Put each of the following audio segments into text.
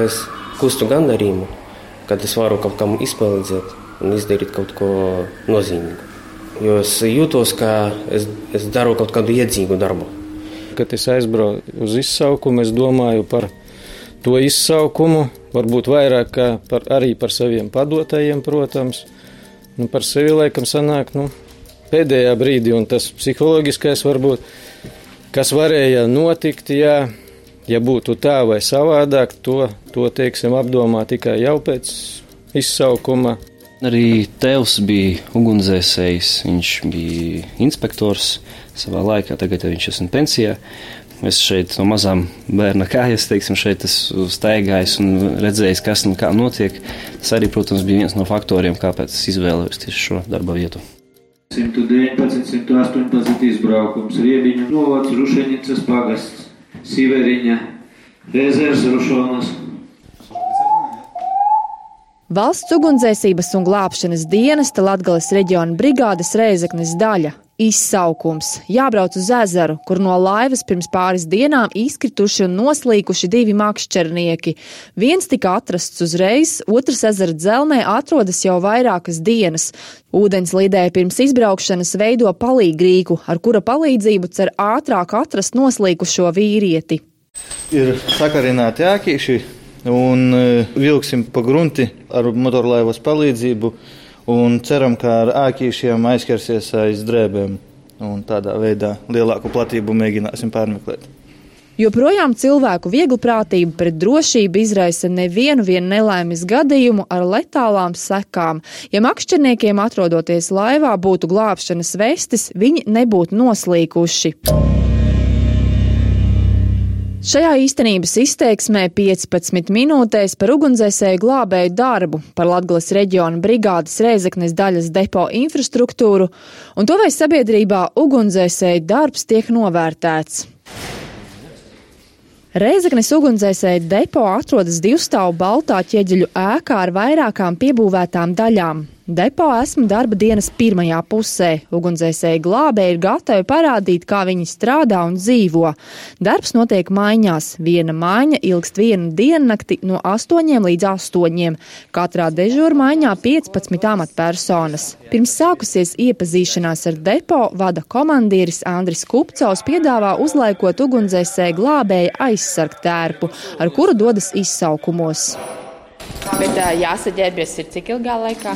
Es kustu gandarījumu, kad es varu kaut kam izpalīdzēt un izdarīt kaut ko nozīmīgu. Jo es jūtos, ka es, es daru kaut kādu iedzīgu darbu. Kad es aizbraucu uz izsaukumu, es domāju par to izsaukumu, varbūt vairāk par, arī par saviem padotajiem, protams. Nu, par sevi laikam sanāk nu, pēdējā brīdī, un tas psiholoģiskais varbūt, kas varēja notikt, ja, ja būtu tā vai savādāk, to, to teiksim, apdomā tikai jau pēc izsaukuma. Arī tēvs bija ugunsdzēsējs, viņš bija inspektors savā laikā, tagad viņš ir pensijā. Es šeit no mazām bērna kājas, teiksim, šeit esmu staigājis un redzējis, kas un kā notiek. Tas arī, protams, bija viens no faktoriem, kāpēc es izvēlējos tieši šo darba vietu. 119, 118 izbraukums, Riebiņu novads, Rušenicas pagasts, Siveriņa, Rezers, Rušonas. Valsts ugunsdzēsības un glābšanas dienesta Latgales reģiona brigādes Reizeknes daļa Izsaukums. Jābrauc uz ezeru, kur no laivas pirms pāris dienām izkrituši un noslīkuši divi makšķernieki. Viens tika atrasts uzreiz, otrs ezera dzelmē atrodas jau vairākas dienas. Ūdens lidēja pirms izbraukšanas veido palīgrīku, ar kura palīdzību cer ātrāk atrast noslīkušo vīrieti. Ir sakarināti ākīši un e, vilksim pa grunti ar motorlaivas palīdzību un ceram, ka ar āķīšiem aizskarsies aiz drēbēm. Un tādā veidā lielāku platību mēģināsim pārmeklēt. Joprojām cilvēku vieglprātība pret drošību izraisa nevienu nelaimes gadījumu ar letālām sekām. Ja makšķerniekiem atrodoties laivā būtu glābšanas vestes, viņi nebūtu noslīkuši. Šajā īstenības izteiksmē 15 minūtēs par ugunsdzēsēju glābēju darbu, par Latgales reģiona brigādes Rēzeknes daļas depo infrastruktūru un to, vai sabiedrībā ugunsdzēsēju darbs tiek novērtēts. Reizeknes ugunsdzēsēju depo atrodas divstāvu baltā ķieģeļu ēkā ar vairākām piebūvētām daļām. Depo esmu darba dienas pirmajā pusē. Ugunsdzēsēji glābēji ir gatavi parādīt, kā viņi strādā un dzīvo. Darbs notiek maiņās. Viena maiņa ilgst vienu diennakti no 8 līdz 8. Katrā dežūra maiņā 15 amatpersonas. Pirms sākusies iepazīšanās ar depo, vada komandieris Andris Kupcaus piedāvā uzlaikot ugunsdzēsēju glābēju aizsargtērpu, ar kuru dodas izsaukumos. Bet jāsaģērbjas ir cik ilgā laikā?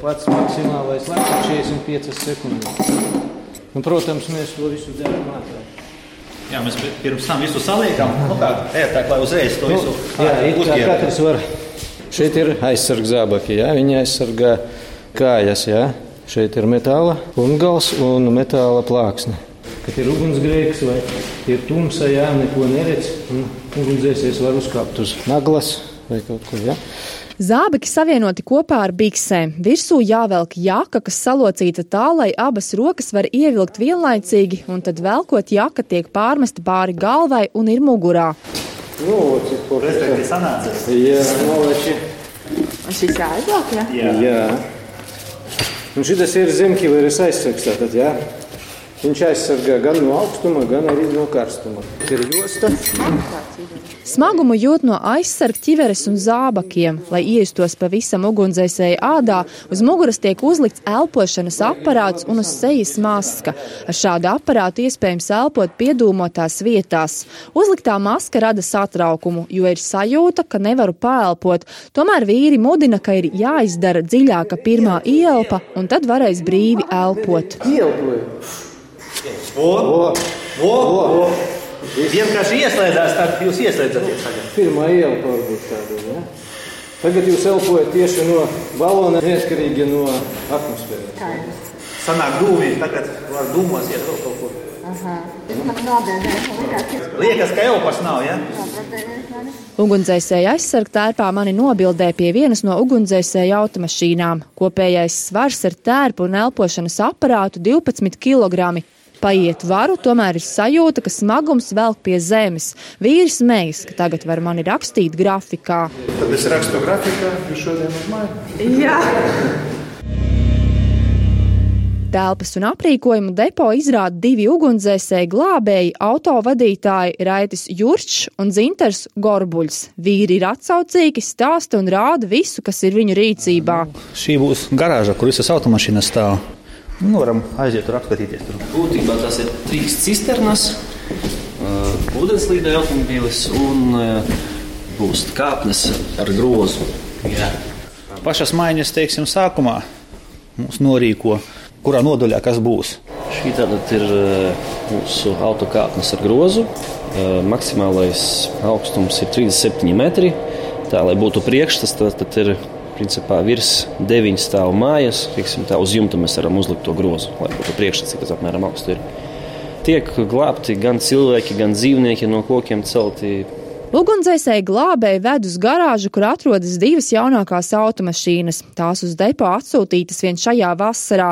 Pats maksimālais laiks ir 45 sekundes. Un, protams, mēs to visu darām ātrāk. Jā, mēs pirms tam visu saliekam, nu kā ērtāk, lai uzreiz to visu nu, uzģērbu. Katrs var. Šeit ir aizsarga zābaki, jā, viņi aizsargā kājas, jā. Šeit ir metāla umgals un metāla plāksne. Kad ir ugunsgrēks vai ir tumsa, jā, neko neredz, un ugunsdzēsies var uzkāpt uz naglas vai kaut kur. Ja? Zābaki savienoti kopā ar biksēm. Virsū jāvelk jaka, kas salocīta tā, lai abas rokas var ievilkt vienlaicīgi, un tad velkot jaka tiek pārmesta pāri galvai un ir mugurā. Nu, cik porcelāna sanāca? Jā, noleči. Un šis jāizvelk, ja? Jā. Jā. Un šis ir zemkīveres aizsargs, tātad, jā. Viņš aizsargā gan no augstuma, gan arī no karstuma. Ir josta. Smagumu jūt no aizsarga ķiveres un zābakiem. Lai iestos pavisam ugunsdzēsēju ādā, uz muguras tiek uzlikts elpošanas aparāts un uz sejas maska. Ar šādu aparātu iespējams elpot piedūmotās vietās. Uzliktā maska rada satraukumu, jo ir sajūta, ka nevaru paelpot. Tomēr vīri mudina, ka ir jāizdara dziļāka pirmā ielpa, un tad varēs brīvi elpot. Ielpoju! O, o, o, o. Vienkārši ieslēdzās, tad jūs ieslēdzaties tagad. Pirmā ielpa varbūt tāda, ja? Tagad jūs elpojat tieši no balona, neatkarīgi no atmosfēras. Kā Sanāk dūmi, tagad var dūmos iet vēl kaut kur. Aha. Liekas, ka elpas nav, ja? Ugunsdzēsēja aizsargtērpā mani nobildē pie vienas no ugunsdzēsēja automašīnām. Kopējais svars ar tērpu un elpošanas aparātu 12 kg. Paiet varu, tomēr ir sajūta, ka smagums velk pie zemes. Vīrs mēģis, ka tagad var mani rakstīt grafikā. Tad es rakstu grafikā, jūs šodien uz māju? Jā. Telpas un aprīkojumu depo izrāda divi ugunsdzēsēji glābēji, autovadītāji Raitis Jurčs un Zinters Gorbuļs. Vīri ir atsaucīgi, stāsta un rāda visu, kas ir viņu rīcībā. Šī būs garāža, kur visas automašīnas stāv. Nu, varam aiziet tur apskatīties. Tur. Būtībā tas ir trīs cisternas, uh, ūdenslīdē automobīlis un uh, būs kāpnes ar grozu. Jā. Pašas maiņas, teiksim, sākumā mums norīko, kurā nodaļā kas būs. Šī tātad ir mūsu autokāpnes ar grozu. Maksimālais augstums ir 37 metri. Tā, lai būtu priekšstats, tad, tad ir principā virs deviņu stāvu mājas. Tiksim, tā, uz jumta mēs varam uzlikt to grozu, lai būtu priekšstats, cik tas apmēram augsts ir. Tiek glābti gan cilvēki, gan dzīvnieki no kokiem celti Ugunsdzēsēji glābēji ved uz garāžu, kur atrodas divas jaunākās automašīnas. Tās uz depo atsūtītas vien šajā vasarā.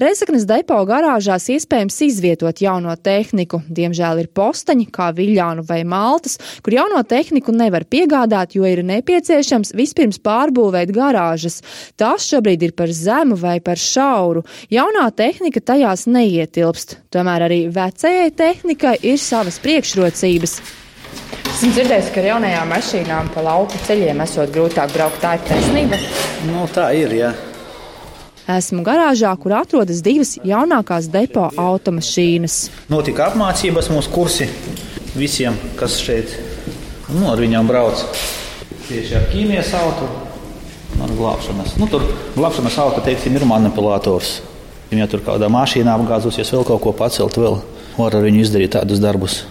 Reizeknas depo garāžās iespējams izvietot jauno tehniku. Diemžēl ir postaņi, kā Viljānu vai Maltas, kur jauno tehniku nevar piegādāt, jo ir nepieciešams vispirms pārbūvēt garāžas. Tās šobrīd ir par zemu vai par šauru. Jaunā tehnika tajās neietilpst. Tomēr arī vecajai tehnikai ir savas priekšrocības. Esmu dzirdējis, ka ar jaunajām mašīnām pa lauku ceļiem esot grūtāk braukt. Tā ir taisnība. Nu, tā ir. Jā. Esmu garāžā, kur atrodas divas jaunākās depo automašīnas. Notika apmācības mūsu kursi visiem, kas šeit nu, ar viņiem brauc. Tieši ar ķīmijas auto un glābšanas. Nu, tur glābšanas auto teiksim, ir manipulators. Ja tur kādā mašīnā apgāzusies, vēl kaut ko pacelt, vēl var ar viņu izdarīt tādus darbus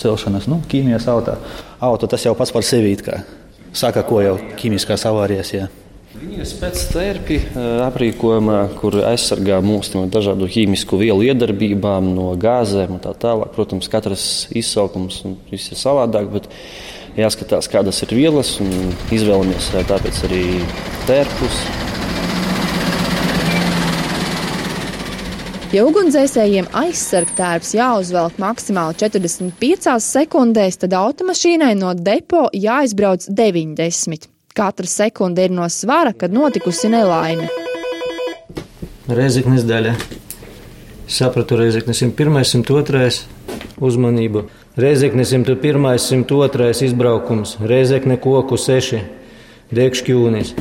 celšanas, nu, ķīmijas auto. auto. Tas jau pats par sevi saka, ko jau ķīmiskās avārijas. Jā. Viņi ir spēcterpi aprīkojumā, kur aizsargā mūs no dažādu ķīmisku vielu iedarbībām, no gāzēm un tā tālāk. Protams, katrs izsaukums ir savādāk, bet jāskatās, kādas ir vielas un izvēlamies tāpēc arī tērpus. Ja ugunsdzēsējiem aizsargtērps jāuzvelk maksimāli 45 sekundēs, tad automašīnai no depo jāizbrauc 90. Katra sekunde ir no svara, kad notikusi nelaime. Reizeknas daļa. Sapratu, Reizeknas 101, 102. uzmanību. Reizeknas 101, 102. izbraukums, Reizekne koku 6, Dēkšķūnis.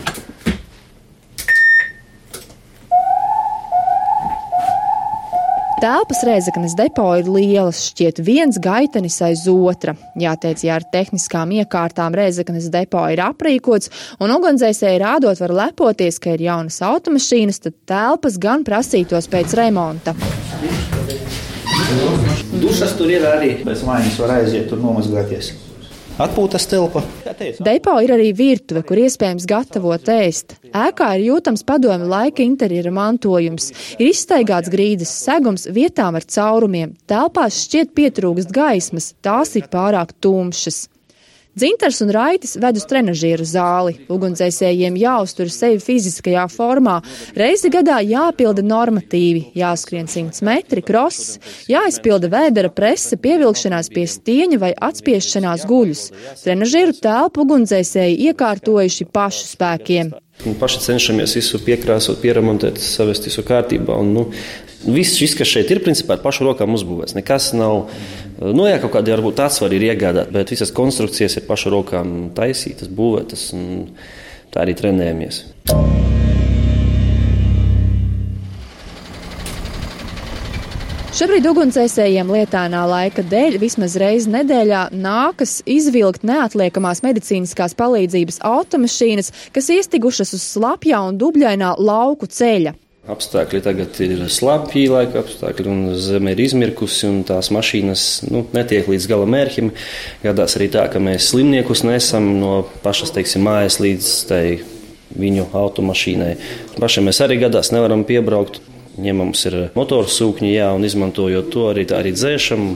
Telpas Rēzaknes depo ir lielas, šķiet viens gaitenis aiz otra. Jāteic, ja ar tehniskām iekārtām Rēzaknes depo ir aprīkots, un ugunsdzēsēji rādot var lepoties, ka ir jaunas automašīnas, tad telpas gan prasītos pēc remonta. Dušas tur ir arī. Bez maiņas var aiziet tur nomazgāties. Atpūtas telpa. Depo ir arī virtuve, kur iespējams gatavot ēst. Ēkā ir jūtams padomi laika interjera mantojums. Ir izstaigāts grīdas segums vietām ar caurumiem. Telpās šķiet pietrūkst gaismas, tās ir pārāk tumšas. Dzintars un Raitis ved uz trenažieru zāli. Ugunsdzēsējiem jāuztur sevi fiziskajā formā. Reizi gadā jāpilda normatīvi, jāskrien 100 metri, kross, jāizpilda vēdera prese, pievilkšanās pie stieņa vai atspiešanās guļus. Trenažieru telpu ugunsdzēsēji iekārtojuši pašu spēkiem. Paši cenšamies visu piekrāsot, pieremontēt, savest visu kārtībā. Un, nu, viss šis, kas šeit ir, principā ir pašu rokām uzbūvēts. Nekas nav Nu, jā, kaut kādi varbūt atsvari ir iegādāti, bet visas konstrukcijas ir pašu rokām taisītas, būvētas, un tā arī trenējamies. Šobrīd ugunsdzēsējiem lietainā laika dēļ vismaz reizi nedēļā nākas izvilkt neatliekamās medicīniskās palīdzības automašīnas, kas iestigušas uz slapjā un dubļainā lauku ceļa. Apstākļi tagad ir slapji, laika apstākļi, un zeme ir izmirkusi, un tās mašīnas nu, netiek līdz gala mērķim. Gadās arī tā, ka mēs slimniekus nesam no pašas teiksim, mājas līdz viņu automašīnai. Pašiem mēs arī gadās nevaram piebraukt. Ņemams ir motorsūkņi, jā, un izmantojot to arī, arī dzēšam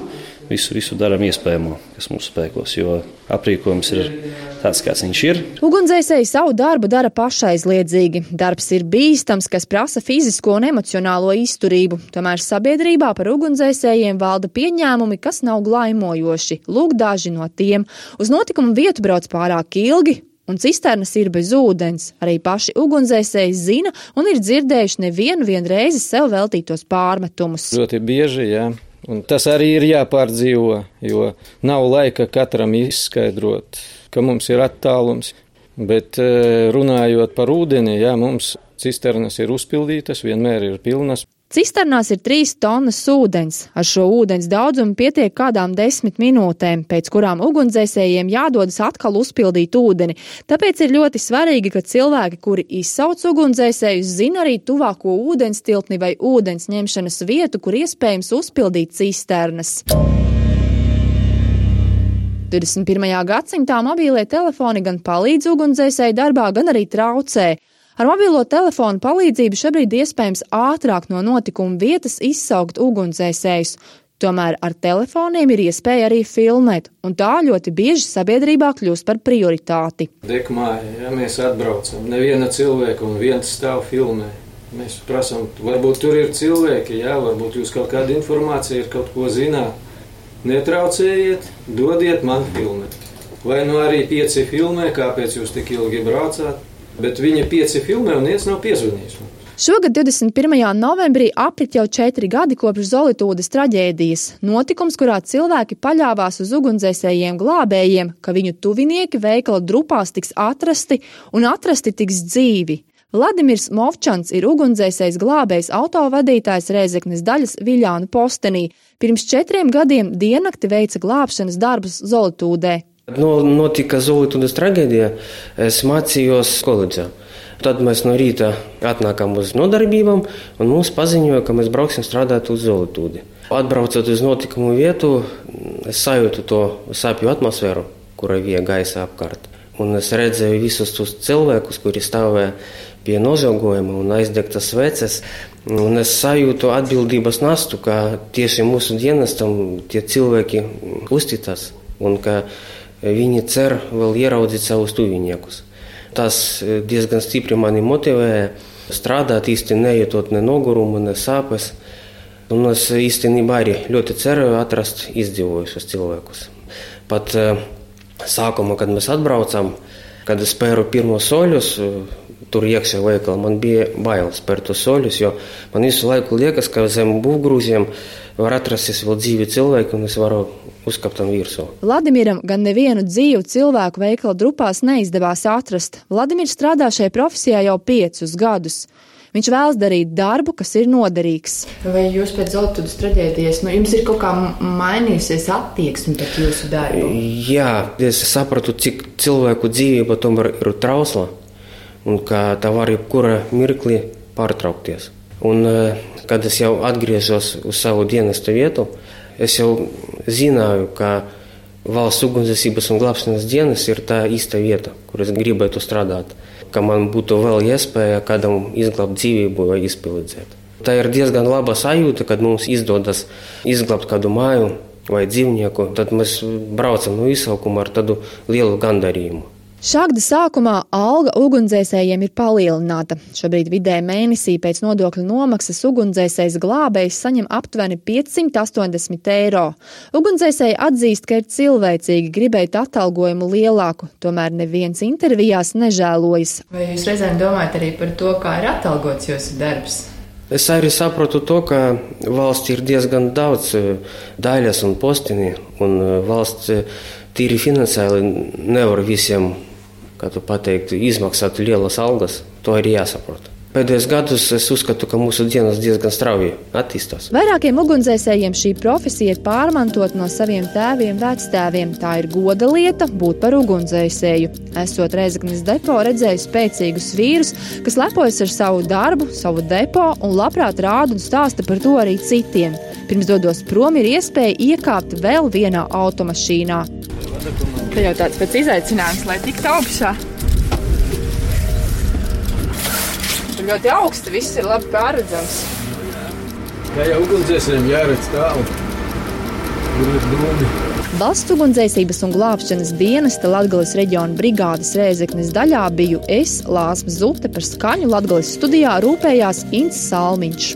visu, visu darām iespējamo, kas mūsu spēkos, jo aprīkojums ir tāds, kāds viņš ir. Ugunsdzēsēji savu darbu dara pašaizliedzīgi. Darbs ir bīstams, kas prasa fizisko un emocionālo izturību. Tomēr sabiedrībā par ugunsdzēsējiem valda pieņēmumi, kas nav glaimojoši. Lūk, daži no tiem. Uz notikumu vietu brauc pārāk ilgi, un cisternas ir bez ūdens. Arī paši ugunsdzēsēji zina un ir dzirdējuši nevienu reizi sev veltītos pārmetumus. Ļoti bieži, jā. Un tas arī ir jāpārdzīvo, jo nav laika katram izskaidrot, ka mums ir attālums. Bet eh, runājot par ūdeni, jā, mums cisternas ir uzpildītas, vienmēr ir pilnas. Cisternās ir trīs tonnas ūdens. Ar šo ūdens daudzumu pietiek kādām desmit minūtēm, pēc kurām ugunsdzēsējiem jādodas atkal uzpildīt ūdeni. Tāpēc ir ļoti svarīgi, ka cilvēki, kuri izsauc ugunsdzēsējus, zina arī tuvāko ūdens tilpni vai ūdens ņemšanas vietu, kur iespējams uzpildīt cisternas. 21. gadsimtā mobīlie telefoni gan palīdz ugunsdzēsēju darbā, gan arī traucē. Ar mobilo telefonu palīdzību šobrīd iespējams ātrāk no notikuma vietas izsaukt ugunsdzēsējus. Tomēr ar telefoniem ir iespēja arī filmēt, un tā ļoti bieži sabiedrībā kļūst par prioritāti. Dekmāja, ja mēs atbraucam, neviena cilvēka un viens stāv filmē. Mēs prasām, varbūt tur ir cilvēki, jā, varbūt jūs kaut kāda informācija ir, kaut ko zināt. Netraucējiet, dodiet man filmēt. Vai nu arī pieci filmē, kāpēc jūs tik ilgi braucāt? Bet viņa pieci filmē un viens nav piezvanījis. Šogad 21. novembrī aprit jau četri gadi kopš Zolītūdas traģēdijas. Notikums, kurā cilvēki paļāvās uz ugunsdzēsējiem glābējiem, ka viņu tuvinieki veikala drupās tiks atrasti un atrasti tiks dzīvi. Vladimirs Movčants ir ugunsdzēsējs glābējs autovadītājs Rēzeknes daļas Viļānu postenī. Pirms četriem gadiem diennakti veica glābšanas darbus Zolītūdē. No, notika Zolītunas traģēdija, es mācījos koledžā. Tad mēs no rīta atnākām uz nodarbībām, un mums paziņoja, ka mēs brauksim strādāt uz Zolītūdi. Atbraucot uz notikumu vietu, es sajūtu to sapju atmosfēru, kura bija gaisa apkārt. Un es redzēju visus tos cilvēkus, kuri stāvēja pie nožēlojuma un aizdegtas sveces. Un es sajūtu atbildības nastu, ka tieši mūsu dienestam tie cilvēki uzticas un ka viņi cer vēl ieraudzīt savus tuviniekus. Tas e, diezgan stipri mani motivēja strādāt, īsti nejūtot ne nogurumu, ne sāpes. Un es īstenībā arī ļoti ceru atrast izdzīvojušus cilvēkus. Pat e, sākumā, kad mēs atbraucām, kad es spēru pirmos soļus, e, tur iekšā veikalā, man bija bail spērt tos soļus, jo man visu laiku liekas, ka zem būvgrūziem var atrasties vēl dzīvi cilvēki, un es varu uzkāpt tam virsū. Vladimiram gan nevienu dzīvu cilvēku veikala drupās neizdevās atrast. Vladimirs strādā šajā profesijā jau piecus gadus. Viņš vēlas darīt darbu, kas ir noderīgs. Vai jūs pēc Zeltūdas traģēdijas, nu, jums ir kaut kā mainījusies attieksme pret jūsu darbu? Jā, es sapratu, cik cilvēku dzīvība tomēr ir trausla un ka tā var jebkurā mirklī pārtraukties. Un, eh, kad es jau atgriežos uz savu dienesta vietu, es jau zināju, ka valsts ugunsdzēsības un glābšanas dienas ir tā īsta vieta, kur es gribētu strādāt, ka man būtu vēl iespēja kādam izglābt dzīvību vai izpildīt. Tā ir diezgan laba sajūta, kad mums izdodas izglābt kādu māju vai dzīvnieku, tad mēs braucam no izsaukuma ar tādu lielu gandarījumu. Šāda sākumā alga ugunsdzēsējiem ir palielināta. Šobrīd vidē mēnesī pēc nodokļu nomaksas ugunsdzēsējs glābējs saņem aptuveni 580 eiro. Ugunsdzēsēji atzīst, ka ir cilvēcīgi gribēt atalgojumu lielāku, tomēr neviens intervijās nežēlojas. Vai jūs reizēm domājat arī par to, kā ir atalgots jūsu darbs? Es arī saprotu to, ka valsts ir diezgan daudz e, daļas un postiņi, un e, valsts e, tīri finansiāli nevar visiem kā tu pateiktu, izmaksāt lielas algas, to ir jāsaprot. Pēdējos gados es uzskatu, ka mūsu dienas diezgan strauji attīstās. Vairākiem ugunsdzēsējiem šī profesija ir pārmantota no saviem tēviem, vectēviem. Tā ir goda lieta būt par ugunsdzēsēju. Esot Reizeknas depo, redzēju spēcīgus vīrus, kas lepojas ar savu darbu, savu depo un labprāt rāda un stāsta par to arī citiem. Pirms dodos prom, ir iespēja iekāpt vēl vienā automašīnā. Tā jau tāds pēc izaicinājums, lai tiktu augšā. Tur ļoti augsti, viss ir labi pārredzams. Kā jau ugunsdzēsējiem jāredz tālu, tur ir dūmi. Valsts ugunsdzēsības un glābšanas dienesta Latvijas reģiona brigādes rēzeknes daļā biju es, Lāsma Zute, par skaņu Latvijas studijā rūpējās Inns Salmiņš.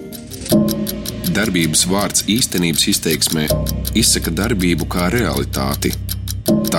Darbības vārds īstenības izteiksmē izsaka darbību kā realitāti Tā